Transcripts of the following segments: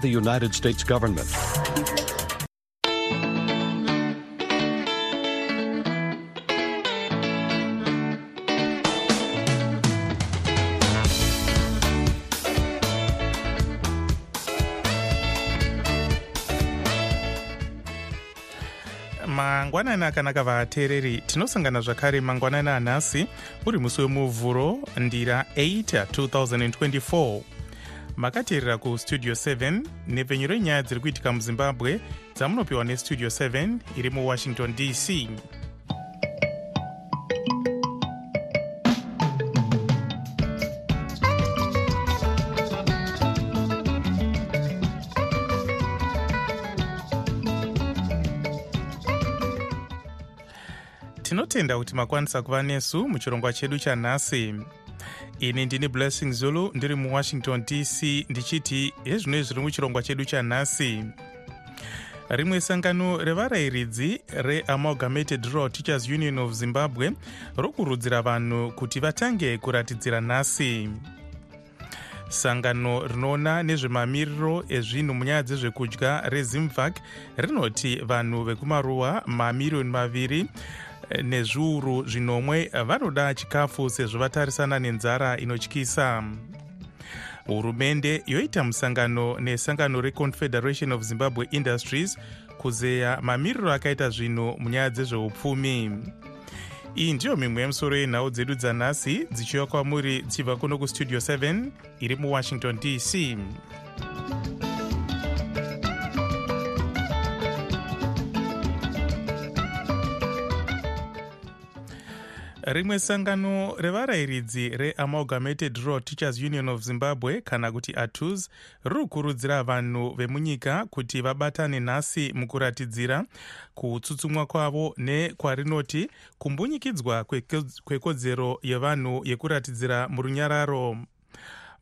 the United States government. mangwanani akanaka vateereri tinosangana zvakare mangwanani anhasi uri musi wemuvhuro ndira 8 2024 makateerera kustudio 7 nepfenyu renyaya dziri kuitika muzimbabwe dzamunopiwa nestudio 7 iri muwashington dc tinotenda kuti makwanisa kuva nesu muchirongwa chedu chanhasi ini ndini blessing zulu ndiri muwashington dc ndichiti hezvino zviri muchirongwa chedu chanhasi. Rimwe sangano revarayiridzi reamalgamated rural teachers union of zimbabwe rokurudzira vanhu kuti vatange kuratidzira nhasi. Sangano rinoona nezvemamiriro ezvinhu munyaya dzezvekudya rezimvac rinoti vanhu vekumaruwa mamiriyoni maviri nezviuru zvinomwe vanoda chikafu sezvo vatarisana nenzara inotyisa. Hurumende yoita musangano nesangano reconfederation of zimbabwe industries kuzeya mamiriro akaita zvinhu munyaya dzezveupfumi. Iyi ndiyo mimwe yemusoro yenhau dzedu dzanhasi dzichiwa kwamuri dzichibva kuno kustudio 7 iri muwashington dc rimwe sangano revarayiridzi reamalgamated rural teachers union of zimbabwe kana kuti atus riri kukurudzira vanhu vemunyika kuti vabatane nhasi mukuratidzira kutsutsumwa kwavo nekwarinoti kumbunyikidzwa kwekodzero yevanhu yekuratidzira murunyararo.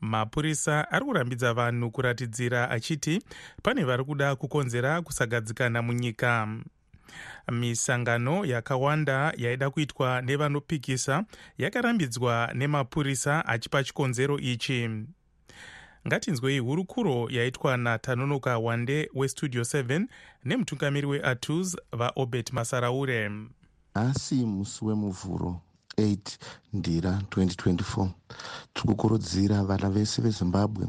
Mapurisa ari kurambidza vanhu kuratidzira achiti pane vari kuda kukonzera kusagadzikana munyika misangano yakawanda yaida kuitwa nevanopikisa yakarambidzwa nemapurisa achipa chikonzero ichi. Ngatinzwei hurukuro yaitwa natanonoka wande westudio 7 nemutungamiri weatus vaobert masaraure. Nhasi musi wemuvhuro 8 ndira 2024 tiri kukurudzira vana vese vezimbabwe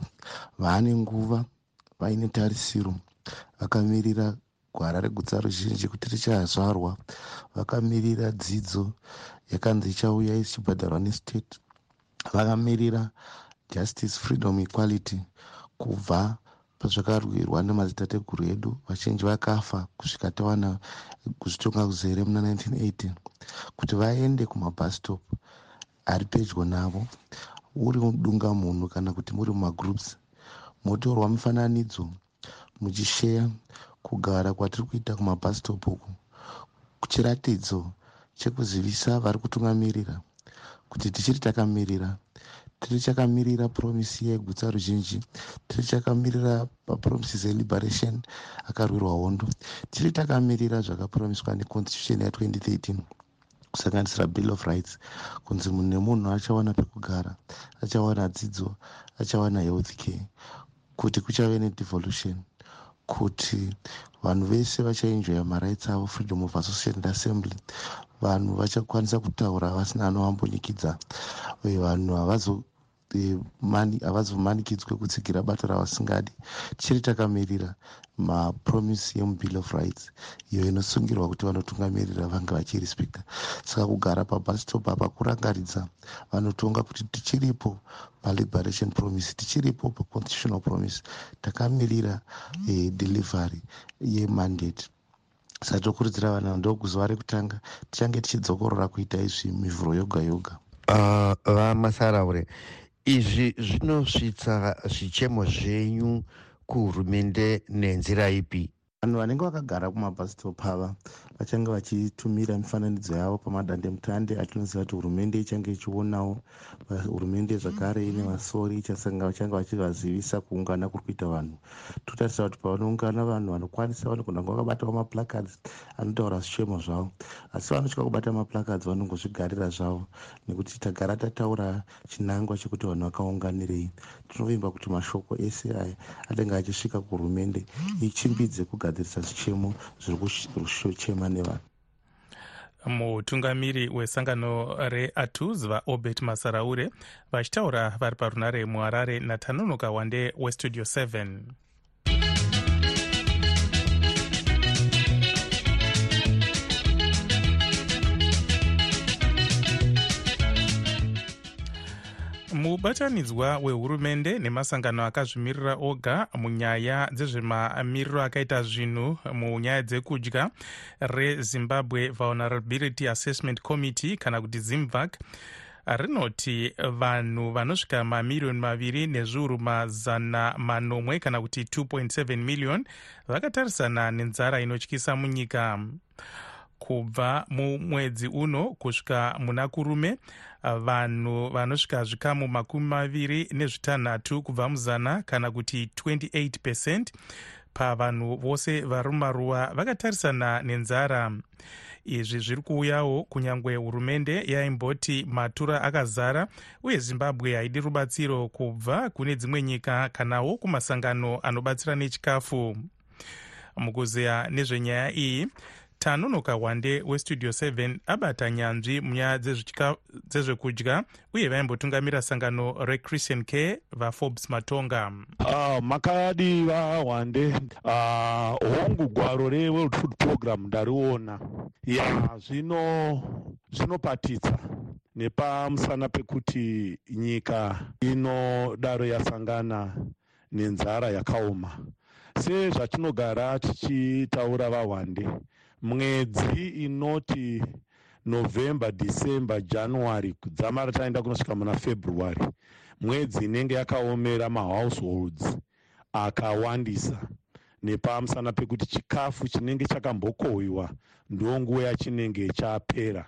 vaane nguva vaine tarisiro vakamirira gwara regutsa ruzhinji kuti richazvarwa. Vakamirira dzidzo yakanzi ichauya ichibhadharwa nestate. Vakamirira justice freedom equality kubva pazvakarwirwa nemadzitateguru edu. Vachinji vakafa kusvika tawana kuzvitonga kuzere muna 1980 kuti vaende kumabhastop ari pedyo navo. Uri mudunga munhu kana kuti muri mumagroups motorwa mifananidzo muchisheya kugara kwatiri kuita kumabhastop uku chiratidzo chekuzivisa vari kutungamirira. Kuti tichiri takamirira tiri chakamirira promisi yegutsa ruzhinji tiri chakamirira mapromises eliberation akarwirwa hondo. Tiri takamirira zvakapromiswa neconstitution ya2013 kusanganisira bill of rights kunzi munhu nemunhu achawana pekugara achawana dzidzo achawana health care kuti kuchave nedevolution kuti vanhu vese vachaenjoya marights avo freedom of association assembly. Vanhu vachakwanisa kutaura vasina anovambonyikidza vanhu havazo havazomanikidzwe kutsigira bato ravasingadi tichiri takamirira mapromisi yemubill of rights. Iyo inosungirwa kuti vanotungamirira vange vachirespecta saka kugara pabastop apa kurangaridza. Vanotonga kuti tichiripo paliberation promise tichiripo paconstitutional promise. Takamirira eh, delivery yemandate saka tokurudzira vanhu ndokuzuva rekutanga tichange tichidzokorora kuita izvi mivhuro yoga yoga. Uh, vamasaraure izvi zvinosvitsa zvichemo zvenyu kuhurumende nenzira ipi? Vanhu vanenge vakagara kumabhastop ava vachange vachitumira mifananidzo yavo pamadandemutande atinoziva kuti hurumende ichange ichionawo hurumende zvakare ine masori vachange vachivazivisa kuungana kuri kuita vanhu. Totarisa kuti pavanoungana vanhu vanokwanisa vanogona kunge vakabatawo maplacards anotaura zvichemo zvavo. Asi vanotya kubata maplacards vanongozvigarira zvavo nekuti tagara tataura chinangwa chekuti vanhu vakaunganirei. Tinovimba kuti mashoko ese aya anenge achisvika kuhurumende ichimbidze kugadzirisa zvichemo zviri kushochema nevanhu mutungamiri wesangano reatus vaobert masaraure vachitaura vari parunare muharare natanonoka wande westudio 7 mubatanidzwa wehurumende nemasangano akazvimirira oga munyaya dzezvemamiriro akaita zvinhu munyaya dzekudya rezimbabwe vulnerability assessment committee kana kuti zimvac rinoti vanhu vanosvika mamiriyoni maviri nezviuru mazana manomwe kana kuti 2.7 miliyoni vakatarisana nenzara inotyisa munyika kubva mumwedzi uno kusvika muna kurume vanhu vanosvika zvikamu makumi maviri nezvitanhatu kubva muzana kana kuti 28 pecent pavanhu vose vari mumaruwa vakatarisana nenzara. Izvi zviri kuuyawo kunyange hurumende yaimboti matura akazara uye zimbabwe haidi rubatsiro kubva kune dzimwe nyika kanawo kumasangano anobatsira nechikafu. Mukuzeya nezvenyaya iyi tanonoka wande westudio 7 abata nyanzvi munyaya dzezvekudya uye vaimbotungamira sangano rechristian care vaforbes matonga. Uh, makadiva wande uh, hongu gwaro reworld food program ndariona. Ya zvino zvinopatidza nepamusana pekuti nyika inodaro yasangana nenzara yakaoma. Sezvatinogara tichitaura vahwande mwedzi inoti november december january kudzamara taenda kunosvika muna february mwedzi inenge yakaomera mahouseholds akawandisa. Nepamusana pekuti chikafu chinenge chakambokohwiwa ndo nguva yachinenge chapera.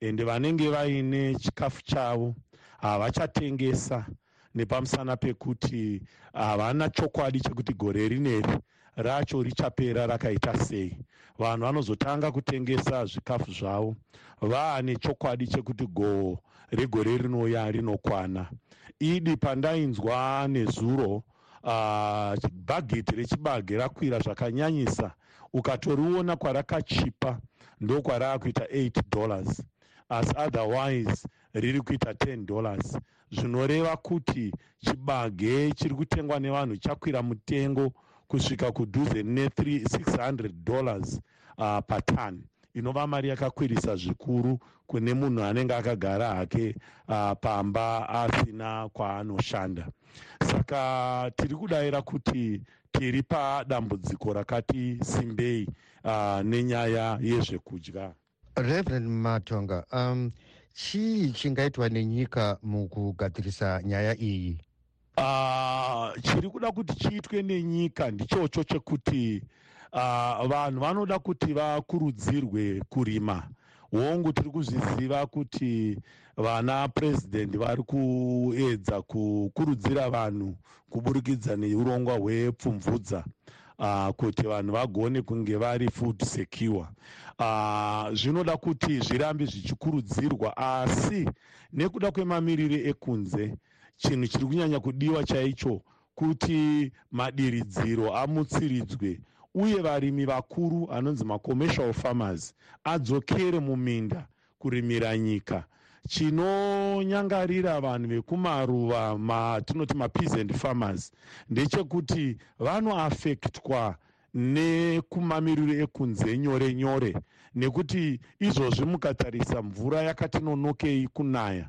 Ende vanenge vaine chikafu chavo havachatengesa. Nepamusana pekuti havana chokwadi chekuti gore rineri racho richapera rakaita sei. Vanhu vanozotanga kutengesa zvikafu zvavo. Vaane chokwadi chekuti goo regore rinouya rinokwana. Idi pandainzwa nezuro uh, bhageti rechibage rakwira zvakanyanyisa. Ukatoriona kwarakachipa ndokwarakuita 8 dollars. Asi otherwise riri kuita 10 dollars. Zvinoreva kuti chibage chiri kutengwa nevanhu chakwira mutengo kusvika kudhuze ne600 dollars uh, patani inova mari yakakwirisa zvikuru kune munhu anenge akagara hake uh, pamba asina kwaanoshanda. Saka tiri kudayira kuti tiri padambudziko rakati simbei uh, nenyaya yezvekudya. Reverend matonga um, chii chingaitwa nenyika mukugadzirisa nyaya iyi uh, chiri kuda kuti chiitwe nenyika ndichocho chekuti uh, vanhu vanoda kuti vakurudzirwe kurima. Hongu tiri kuzviziva kuti vana purezidendi vari kuedza kukurudzira vanhu kuburikidza neurongwa hwepfumvudza uh, kuti vanhu vagone kunge vari food secure. Uh, zvinoda kuti zvirambe zvichikurudzirwa asi nekuda kwemamiriro ekunze chinhu chiri kunyanya kudiwa chaicho kuti madiridziro amutsiridzwe. Uye varimi vakuru anonzi macommercial farmers adzokere muminda kurimira nyika. Chinonyangarira vanhu vekumaruva matinoti mapeasant farmers ndechekuti vanoafektwa nekumamiriro ekunze nyore nyore nekuti izvozvi mukatarisa mvura yakati nonokei kunaya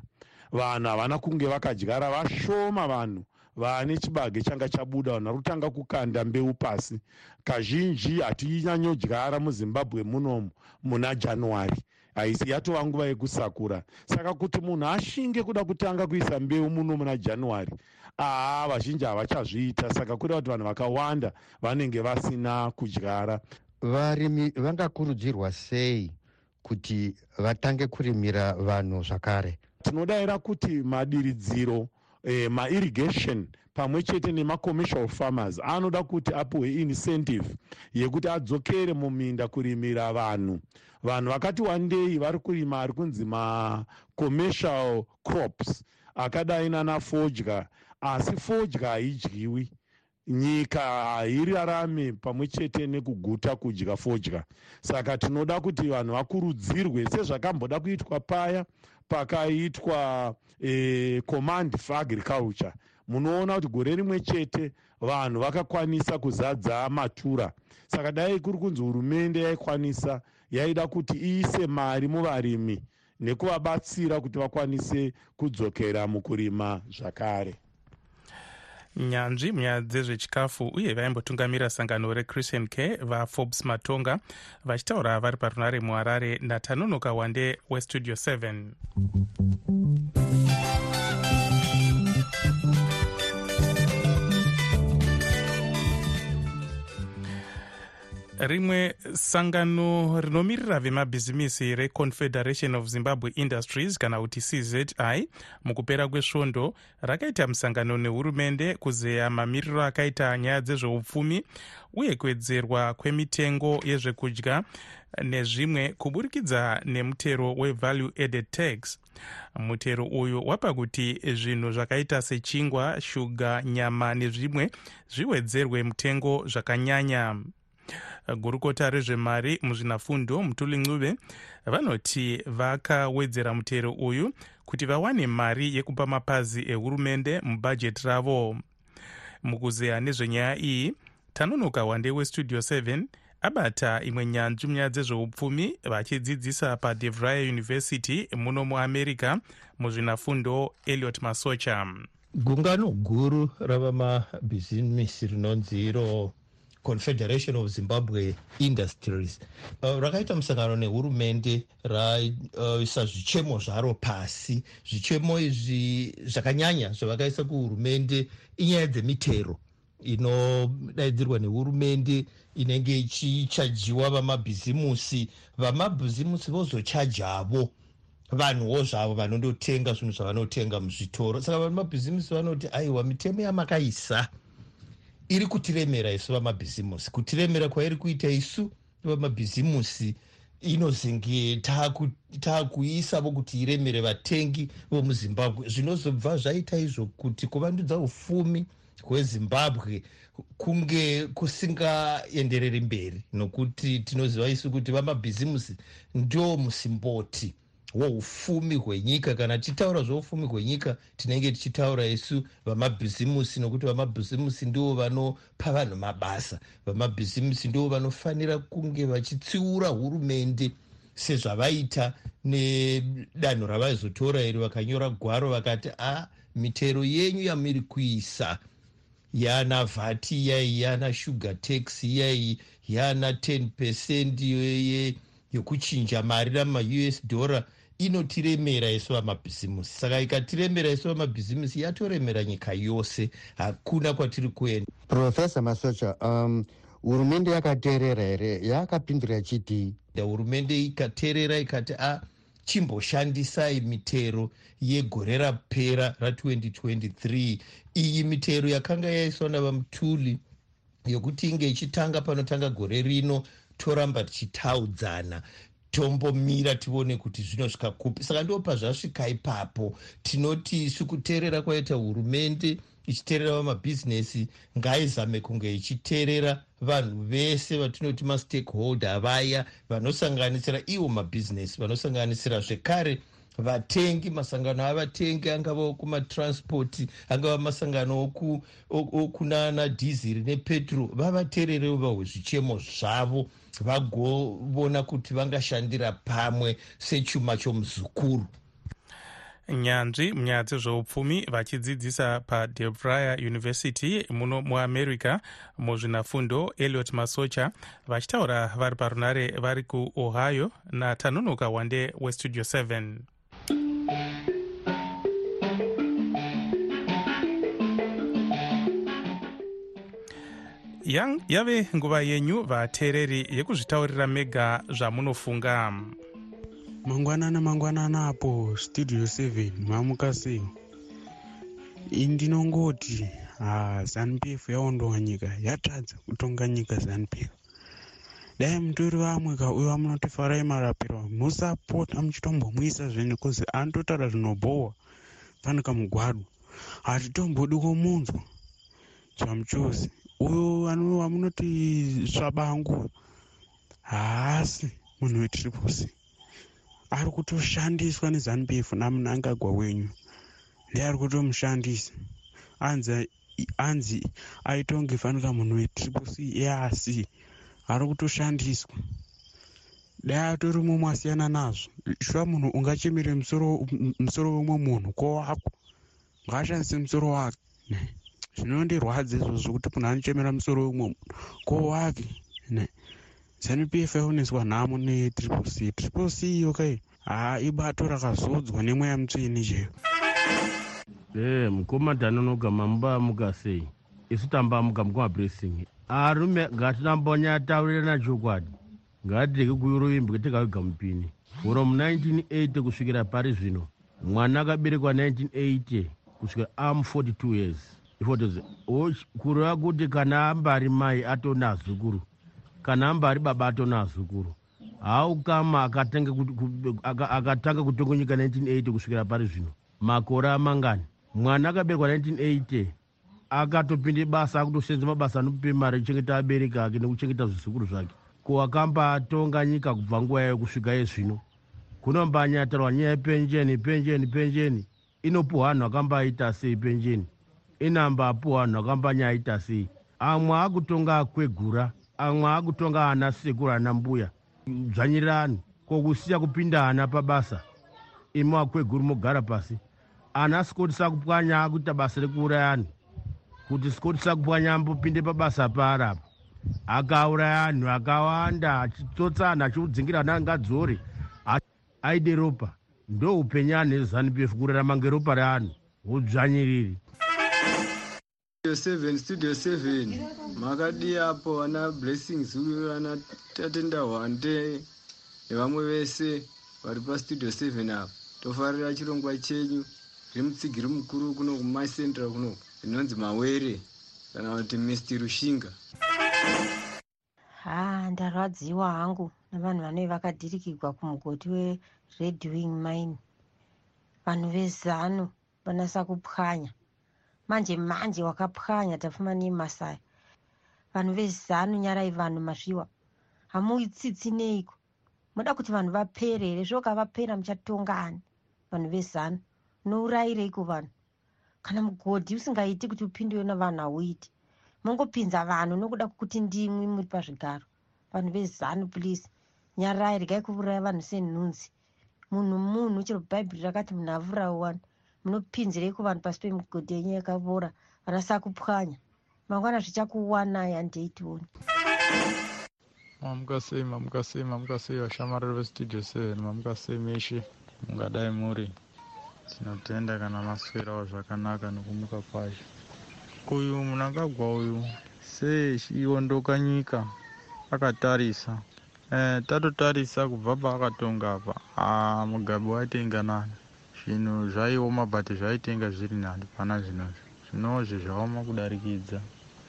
vanhu havana kunge vakadyara vashoma vanhu vane chibage changa chabuda. Vanhu vari kutanga kukanda mbeu pasi. Kazhinji hatinyanyodyara muzimbabwe munomu muna january. Haisi yatova nguva yekusakura. Saka kuti munhu ashinge kuda kutanga kuisa mbeu muno muna january aa vazhinji havachazviita. Saka kureva kuti vanhu vakawanda vanenge vasina kudyara. Varimi vangakurudzirwa sei kuti vatange kurimira vanhu zvakare tinodayira kuti madiridziro eh, mairrigation pamwe chete nemacommercial farmers anoda kuti apiwe incentive yekuti adzokere muminda kurimira vanhu. Vanhu vakati wandei vari kurima ari kunzi macommercial crops akadai nana fodya asi fodya haidyiwi. Nyika hairarame pamwe chete nekuguta kudya fodya saka tinoda kuti vanhu vakurudzirwe sezvakamboda kuitwa paya pakaitwa e, command for agriculture. Munoona kuti gore rimwe chete vanhu vakakwanisa kuzadza matura. Saka dai kuri kunzi hurumende yaikwanisa yaida kuti iise mari muvarimi nekuvabatsira kuti vakwanise kudzokera mukurima zvakare nyanzvi munyaya dzezvechikafu uye vaimbotungamira sangano rechristian care vaforbes matonga vachitaura vari parunare muharare natanonoka wande westudio 7 rimwe sangano rinomirira vemabhizimisi reconfederation of zimbabwe industries kana kuti czi mukupera kwesvondo rakaita musangano nehurumende kuzeya mamiriro akaita nyaya dzezveupfumi uye kuwedzerwa kwemitengo yezvekudya nezvimwe kuburikidza nemutero wevalue added tax. Mutero uyu wapa kuti zvinhu zvakaita sechingwa shuga nyama nezvimwe zviwedzerwe mutengo zvakanyanya gurukota rezvemari muzvinafundo mutuli ncube vanoti vakawedzera mutero uyu kuti vawane mari yekupa mapazi ehurumende mubhajeti ravo. Mukuzeya nezvenyaya iyi tanonoka wande westudio 7 abata imwe nyanzvi munyaya dzezveupfumi vachidzidzisa padevry university muno muamerica muzvinafundo eliot masocha. Gungano guru ravamabhizimisi rinonzi iro confederation of zimbabwe industries. Uh, rakaita musangano nehurumende raisa uh, zvichemo zvaro pasi. Zvichemo izvi zvakanyanya zvavakaisa kuhurumende inyaya dzemitero inodaidzirwa nehurumende inenge ichichajiwa vamabhizimusi. Vamabhizimusi vozochajavo vanhuwo zvavo vanondotenga zvinhu zvavanotenga muzvitoro. Saka vamabhizimusi vanoti aiwa mitemo yamakaisa iri kutiremera isu vamabhizimusi. Kutiremera kwairi kuita isu vamabhizimusi inozenge taakuisavo kuti iremere vatengi vomuzimbabwe. Zvinozobva zvaita izvo kuti kuvandudza ufumi hwezimbabwe kunge kusingaendereri mberi nokuti tinoziva isu kuti vamabhizimusi ndo musimboti woufumi hwenyika. Kana tichitaura zveufumi hwenyika tinenge tichitaura isu vamabhizimusi nokuti vamabhizimusi ndivo vanopa vanhu mabasa. Vamabhizimusi ndivo vanofanira kunge vachitsiura hurumende sezvavaita nedanho ravaizotora iri vakanyora gwaro vakati a mitero yenyu yamiri kuisa. Yana vhati iyai yana sugar tax iyai yana 10 pecend yekuchinja mari namaus dollar inotiremera isu vamabhizimusi. Saka ikatiremera isu vamabhizimusi yatoremera nyika yose. Hakuna kwatiri kuenda. Profesa masocha um, hurumende yakateerera here? Yakapindura ichiti? Hurumende ikateerera ikati a chimboshandisai mitero yegore rapera ra2023 iyi mitero yakanga yaiswa navamutuli yokuti inge ichitanga panotanga gore rino toramba tichitaudzana tombomira tione kuti zvinosvika kupi saka ndo pazvasvika ipapo tinoti isu kuteerera kwaita hurumende ichiteerera vamabhizinesi ngaizame kunge ichiteerera vanhu vese vatinoti mastakeholder vaya vanosanganisira ivo mabhizinesi vanosanganisira zvekare vatengi masangano avatengi angava kumatranspoti angava masangano okunana dhiziri nepetro vavateererewo vahwezvichemo zvavo vagovona kuti vangashandira pamwe sechuma chomuzukuru. Nyanzvi munyaya dzezveupfumi vachidzidzisa padevryer university muno muamerica muzvinafundo eliot masocha vachitaura vari parunare vari kuohio natanonoka wande westudio 7 yang- yave nguva yenyu vateereri yekuzvitaurira mega zvamunofunga. Mangwanana mangwanana apo studio 7 mamuka sei? Indinongoti zanupf yaondowa nyika yatadza kutonga nyika zanupf dai mutori vamwe kauya munoti farai marapirwa musapota muchitombomuisa zvenyu kuzi anototaura zvinobhohwa fanika mugwadu hatitombodi kumunzwa chamuchosi uyo ano wamunoti svabangu. Haasi munhu wetriposi ari kutoshandiswa nezanupf namunangagwa wenyu. Ndeari kutomushandisa. Anzi anzi aitonge fanika munhu wetripoc easi ari kutoshandiswa. Dai atori mumwe asiyana nazvo. Shuwa munhu ungachemere musoro wemwe munhu kwowako ngaashandise musoro wake zvinondirwadza izvozvo kuti munhu anochemera musoro wemwe munhu kwowake ne. Zanupf yaoneswa nhamo netriple c. Triple c iyo kai? Haa ibato rakazodzwa nemweya mutsveni chero e mukomadhanonoga mambamuka sei? Isu tambamuka mukumablessing arume ngatinambonyataurirana chokwadi ngatireke kuurovimbi ketekawega mupini. Furo mu1980 kusvikira pari zvino mwana akaberekwa 1980 kusvikira am 42 years ifotozi kureva kuti kana ambari mai atona azukuru kana ambari baba atona azukuru haukama akatanga kuti- ku- aka- akatanga kutonga nyika 1980 kusvikira pari zvino. Makore amangani mwana akaberekwa 1980 akatopinde basa akutosenza mabasa anope mari ekuchengeta abereki ake nekuchengeta zvizukuru zvake. Ko akambatonga nyika kubva nguva yayo kusvika yezvino kunombanyatarwa nyaya yepenjeni penjeni penjeni inopuhwa vanhu akambaita sei penjeni inambapuhwa vanhu akambanyaita sei amwe akutonga akwegura amwe akutonga ana sekuru ana mbuya. Dzvanyirirani kokusiya kupinda ana pabasa imi akweguru mogara pasi. Ana sikoti sakupwanya akuita basa rekuuraya anhu kuti sikoti sakupwanya ambopinde pabasa pari apa akauraya anhu akawanda achitsotsa anhu achiudzingira ana angadzore a- aide ropa. Ndo upenyu anhu ezanupf kurarama ngeropa reanhu udzvanyiriri 7 studio 7 makadi apo ana blessings uyu ana tatenda hwande nevamwe vese vari pastudio 7 apo. Tofarira chirongwa chenyu riri mutsigiri mukuru kuno kumacentra kuno rinonzi mawere kana kuti mr rushinga. Ha ndarwadziwa hangu navanhu vanove vakadhirikirwa kumugoti wered wing mine. Vanhu vezano vanasa kupwanya manje manje wakapwanya tafuma nemasaya vanhu vezano nyarai vanhu mazviwa. Hamuitsitsi neiko muda kuti vanhu vapere here? Zvoka vapera muchatongani vanhu vezano. Nourayireiko vanhu? Kana mugodhi usingaiti kuti upindiwe navanhu hauiti. Mungopinza vanhu nokuda kwokuti ndimwi muri pazvigaro. Vanhu vezanu please nyarai regai kuuraya vanhu senhunzi. Munhu munhu chero bhaibheri rakati munhu avurawana munopinzireiko vanhu pasi pemigodhi yenyu yakavora vanasa kupwanya mangwana zvichakuwanai handeitioni mamuka sei mamuka sei mamuka sei vashamarari vestudio 7 mamuka sei meshe mungadai muri. Tinotenda kana maswerawo zvakanaka nekumuka kwacho uyu munangagwa uyu sei chiondoka nyika akatarisa. Eh, tatotarisa kubva paakatonga apa. Ah, mugabe waitenga nani zvinhu zvaioma but zvaitenga zviri nani pana zvinozvi zvinozvi zvaoma kudarikidza.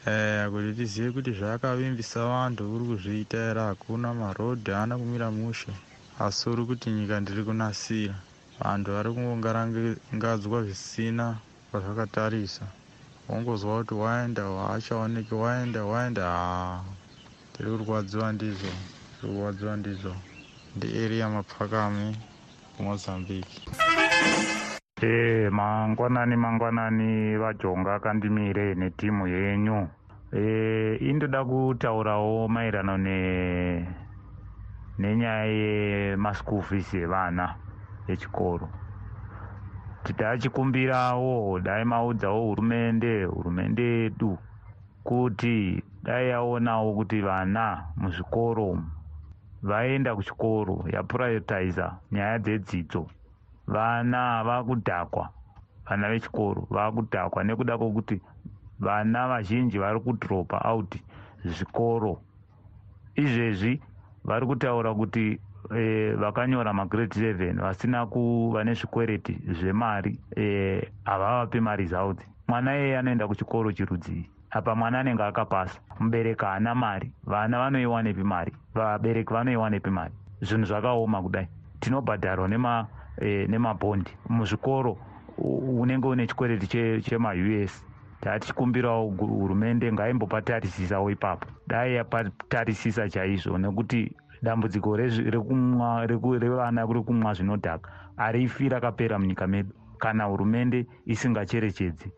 Eh, kuti tizive kuti zvaakavimbisa vantu uri kuzviita here hakuna marodhi haana kumira mushe. Asi uri kuti nyika ndiri kunasira. Vantu vari kungongarangadzwa zvisina kwazvakatarisa. Wongozwa kuti waenda haachaoneki waenda waenda. Haa tiri kurwadziwa ndizvo tiri kurwadziwa ndizvo. Ndieriya mapfakame kumozambique e mangwanani mangwanani vajonga kandimire netimu yenyu. E, indoda kutaurawo maererano ne nenyaya yemaschool fees evana echikoro tidachikumbirawo dai maudzawo hurumende hurumende yedu kuti dai yaonawo kuti vana muzvikoro umu vaenda kuchikoro yapurayotaiza nyaya dzedzidzo. Vana vakudhakwa vana vechikoro vakudhakwa nekuda kwokuti vana vazhinji vari kudhiropa out zvikoro. Izvezvi vari kutaura kuti e, vakanyora magrade 7 vasina kuva nezvikwereti zvemari e, havavape maresults mwana iyeye anoenda kuchikoro chirudzii apa mwana anenge akapasa. Mubereki haana mari vana vanoiwanepi mari vabereki vanoiwanepi mari. Zvinhu zvakaoma kudai. Tinobhadharwa nema e, nemabhondi muzvikoro unenge une chikwereti chemaus che tatichikumbirawo hurumende ngaimbopatarisisawo ipapo. Dai yapatarisisa chaizvo nekuti dambudziko revana kuri kumwa zvinodhaka harifi rakapera munyika medu. Kana hurumende isingacherechedzi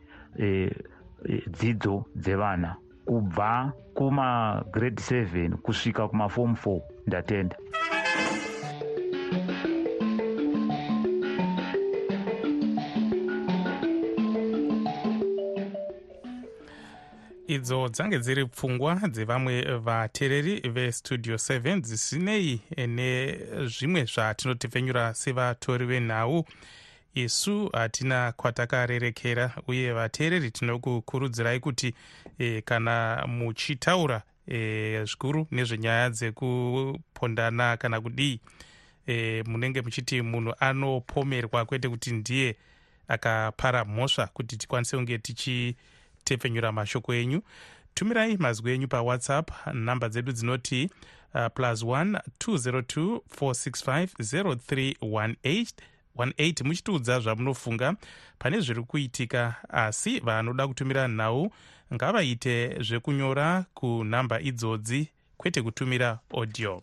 dzidzo dzevana kubva kumagrade 7 kusvika kumafomu 4 ndatenda. Idzo dzange dziri pfungwa dzevamwe vateereri vestudio 7 dzisinei nezvimwe zvatinotipfenyura sevatori venhau isu hatina kwatakarerekera uye vateereri tinokukurudzirai kuti e, kana muchitaura e, zvikuru nezvenyaya dzekupondana kana kudii e, munenge muchiti munhu anopomerwa kwete kuti ndiye akapara mhosva kuti tikwanise kunge tichi tepfenyura mashoko enyu. Tumirai mazwi enyu pawhatsapp nhamba dzedu dzinoti uh, plus 1 202 465 0318 muchitiudza zvamunofunga. Pane zviri kuitika asi vanoda kutumira nhau ngavaite zvekunyora kunhamba idzodzi kwete kutumira audio.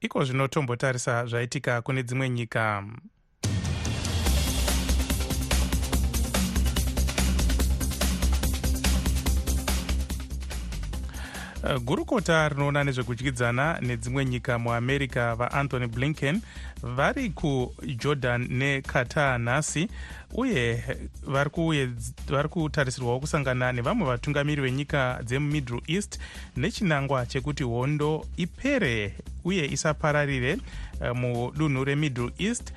Iko zvinotombotarisa zvaitika kune dzimwe nyika gurukota rinoona nezvekudyidzana nedzimwe nyika muamerica vaanthony blinken vari kujordan neqatar nhasi uye vari kutarisirwawo kusangana nevamwe vatungamiri venyika dzemumiddle east nechinangwa chekuti hondo ipere uye isapararire uh, mudunhu remiddle east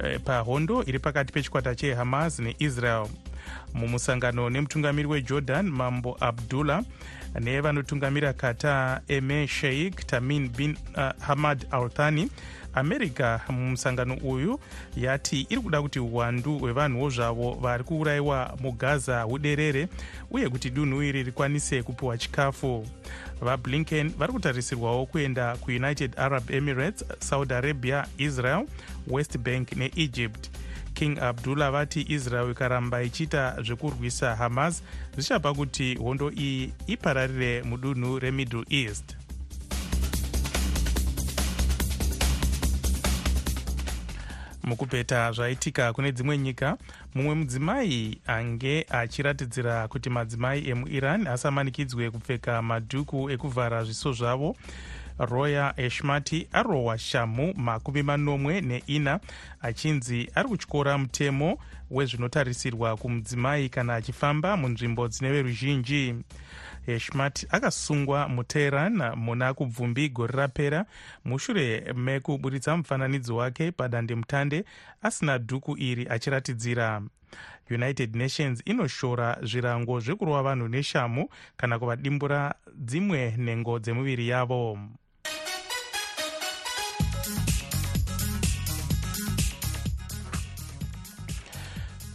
uh, pahondo iri pakati pechikwata chehamas neisrael. Mumusangano nemutungamiri wejordan mambo abdullah nevanotungamira qatar eme sheikh tamin bin uh, hamad althani. America mumusangano uyu yati iri kuda kuti uwandu hwevanhuwo zvavo vari kuurayiwa mugaza huderere uye kuti dunhu iri rikwanise kupiwa chikafu. Vablinken vari kutarisirwawo kuenda kuunited arab emirates saudi arabia israel west bank neegypt king abdullah vati israel ikaramba ichiita zvekurwisa hamas zvichapa kuti hondo iyi ipararire mudunhu remiddle east. Mukupeta zvaitika kune dzimwe nyika mumwe mudzimai ange achiratidzira kuti madzimai emuiran asamanikidzwe kupfeka madhuku ekuvhara zviso zvavo roya eshmati arohwa shamu makumi manomwe neina achinzi ari kutyora mutemo wezvinotarisirwa kumudzimai kana achifamba munzvimbo dzine veruzhinji. Eshmat akasungwa muteheran muna kubvumbi gore rapera. Mushure mekuburitsa mufananidzo wake padandemutande asina dhuku iri achiratidzira. United nations inoshora zvirango zvekurova vanhu neshamu kana kuvadimbura dzimwe nhengo dzemuviri yavo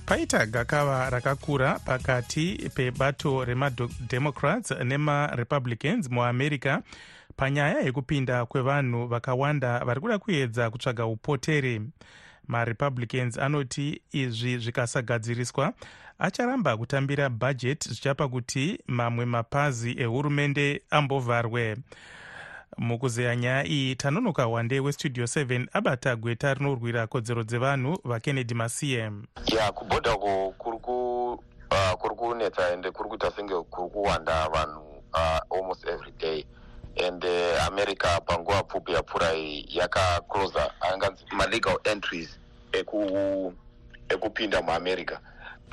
paita gakava rakakura pakati pebato remademocrats nemarepublicans muamerica panyaya yekupinda kwevanhu vakawanda vari kuda kuedza kutsvaga upotere. Marepublicans anoti izvi zvikasagadziriswa acharamba kutambira bhajeti zvichapa kuti mamwe mapazi ehurumende ambovharwe mukuzeya nyaya iyi tanonoka wande westudio 7 abata gweta rinorwira kodzero dzevanhu vakennedy masiye. Ya kubhodha ku kuri kunetsa ende kuri kuita senge kuri kuwanda vanhu uh, almost every day. And uh, america panguva pfupi yapfuura iyi yakaclosa anganzi malegal entries ekupinda eku muamerica.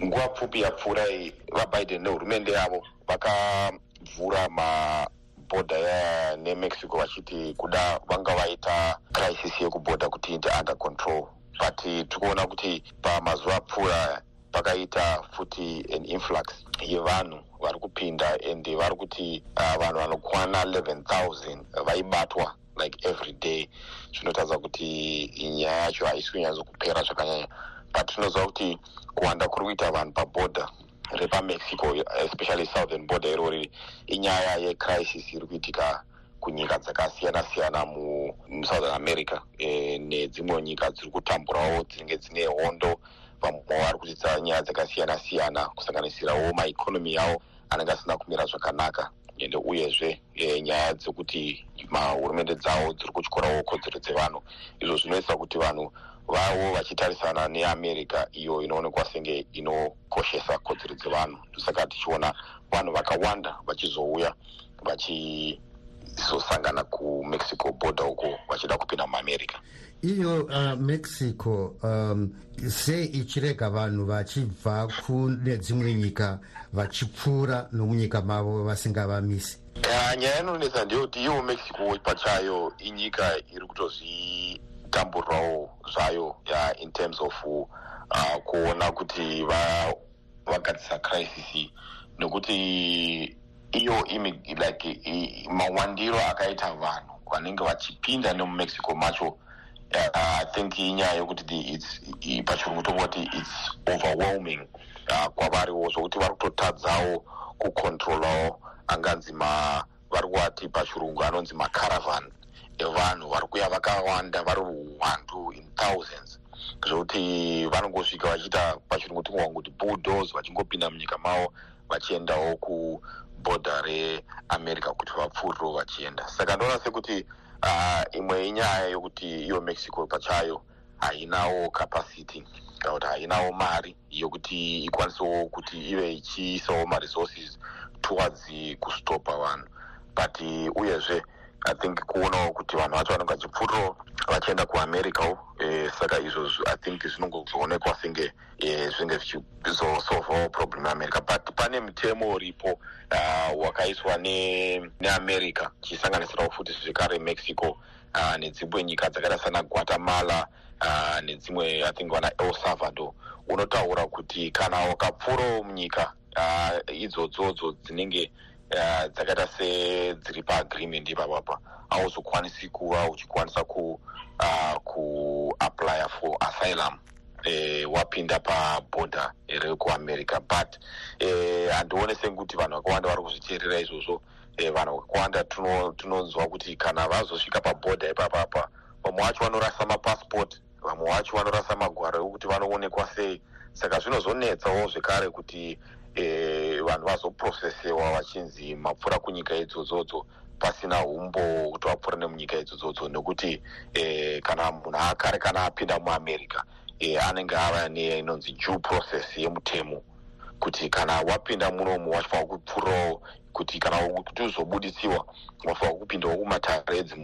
Nguva pfupi yapfuura iyi vabiden nehurumende yavo vakavhura ma pabhodha nemexico vachiti kuda vanga vaita crisis yekubhodha kuti ite under control. But tiri kuona kuti pamazuva apfuura pakaita futi an influx yevanhu vari kupinda and vari kuti uh, vanhu vanokwana 11000 vaibatwa like every day. Zvinotaridza kuti nyaya yacho haisi kunyatsokupera zvakanyanya. But tinoziva kuti kuwanda kuri kuita vanhu pabhodha repamexico especially southern border irori inyaya yecrisis iri kuitika kunyika dzakasiyana siyana musouthern america. E, nedzimwe nyika dziri kutamburawo dzinenge dzine hondo vamwe vari kuchitsa nyaya dzakasiyana siyana kusanganisirawo maikonomi yavo anenge asina kumira zvakanaka. Ende uyezve e, nyaya dzekuti mahurumende dzavo dziri kutyorawo kodzero dzevanhu. Izvo zvinoisa kuti vanhu vavo vachitarisana neamerica iyo inoonekwa senge inokoshesa kodzero dzevanhu. Ndosaka tichiona vanhu vakawanda vachizouya vachizosangana kumexico border uko vachida kupinda muamerica. Iyo uh, mexico um, sei ichirega vanhu vachibva kune dzimwe nyika vachipfuura nomunyika mavo vasingavamisi? Nyaya inonetsa ndeyekuti iwo mexico pachayo inyika iri kutozvitamburirawo zvayo ya in terms of uh, kuona kuti vagadzisa crisis. Nekuti iyo like mawandiro akaita vanhu vanenge vachipinda nemumexico macho uh, i think inyaya yekuti pachirungu kuti its overwhelming uh, kwavariwo. Zvokuti vari kutotadzawo kucontrolawo anganzi vari kuwati pachirungu anonzi macaravan evanhu vari kuya vakawanda vari uwandu in thousands. Zvokuti vanongosvika vachiita pachirungu tingowangu kuti bulldos vachingopinda munyika mavo vachiendawo kubhodha reamerica kuti vapfuurirewo vachienda. Saka ndoona sekuti uh, imwe inyaya yokuti iyo mexico pachayo hainawo capacity kana kuti hainawo mari yokuti ikwanisewo kuti ive ichiisawo maresources towards kustopa vanhu. But uyezve i think kuonawo kuti vanhu vacho vanenge vachipfuurirawo vachienda kuamericawo e, saka izvo i think zvinongozoonekwa senge e, zvinge zvichizosolvawo problem yeamerica but pane mutemo uripo wakaiswa uh, neamerica chisanganisirawo futi zvekare mexico uh, nedzimwe nyika dzakaita sana guatemala uh, nedzimwe i think vana el salvador. Unotaura kuti kana wakapfuurawo munyika uh, idzodzodzo dzinenge dzakaita sedziri paagreement ipapapa hauzokwanisi kuva uchikwanisa ku uh, kuaplya for asylum. Eh, wapinda pabhodha rekuamerica but handione eh, sekuti vanhu vakawanda vari kuzviteerera izvozvo. Eh, vanhu vakawanda tinonzwa tuno kana vazosvika pabhodha ipapapa vamwe vacho vanorasa mapassport vamwe vacho vanorasa magwaro ekuti vanoonekwa sei. Saka zvinozonetsawo zvekare kuti eh, vanhu vazoprosesewa vachinzi mapfuura kunyika idzodzodzo pasina umbo kuti vapfuura nemunyika idzodzodzo. Nekuti eh, kana munhu akare kana apinda muamerica eh, anenge ava neinonzi due process yemutemo. Kuti kana wapinda munomu wachifanira kupfuurawo kuti kana kuti uzobuditsiwa wafanira kupindawo kumataredzi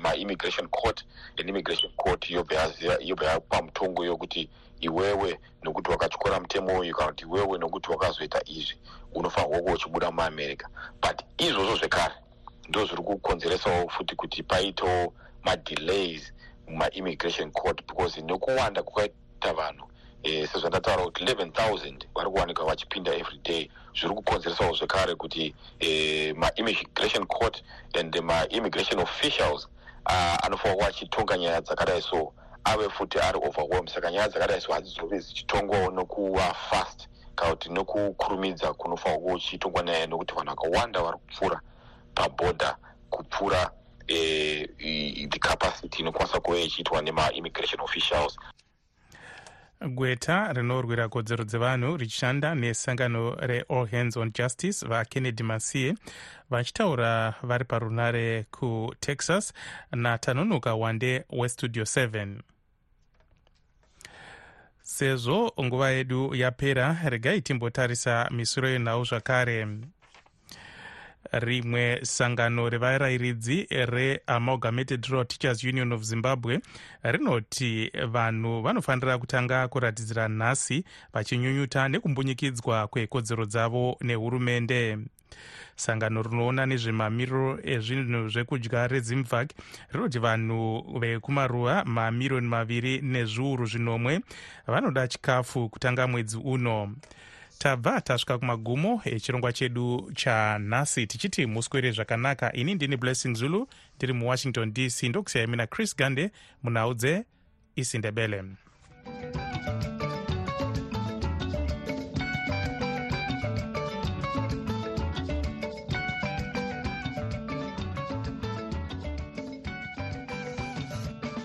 maimmigration court and immigration court yobva yapa mutongo yokuti iwewe nokuti wakatyora mutemo uyu kana kuti iwewe nokuti wakazoita izvi unofanirwa kuva uchibuda muamerica. But izvozvo zvekare ndo zviri kukonzeresawo futi kuti paitewo madelays mumaimmigration court because nekuwanda kwakaita vanhu e, sezvandataura kuti 11000 vari kuwanika vachipinda every day zviri kukonzeresawo zvekare kuti e, maimmigration court and maimmigration officials uh, anofanira kuva achitonga nyaya dzakadai so ave futi ari overwhelmed. Saka nyaya dzakadai so hadzizove zichitongwawo nokuva fast kana kuti nokukurumidza kunofanira kuchitongwa nyaya nokuti vanhu vakawanda vari kupfuura pabhodha kupfuura eh, the capacity inokwanisa kuva ichiitwa nemaimmigration officials. Gweta rinorwira kodzero dzevanhu richishanda nesangano reall hands on justice vakennedy masiye vachitaura vari parunare kutexas natanonoka wande westudio 7 sezvo nguva yedu yapera regai timbotarisa misoro yenhau zvakare. Rimwe sangano revarayiridzi reamalgamated rural teachers union of zimbabwe rinoti vanhu vanofanira kutanga kuratidzira nhasi vachinyunyuta nekumbunyikidzwa kwekodzero dzavo nehurumende sangano rinoona nezvemamiriro ezvinhu zvekudya redzimvak rinoti vanhu vekumaruwa mamiriyoni maviri nezviuru zvinomwe vanoda chikafu kutanga mwedzi uno. Tabva tasvika kumagumo echirongwa chedu chanhasi tichiti muswere zvakanaka. Ini ndini blessing zulu ndiri muwashington dc ndokusiyai mina chris gande munhau dzeisindebele thank you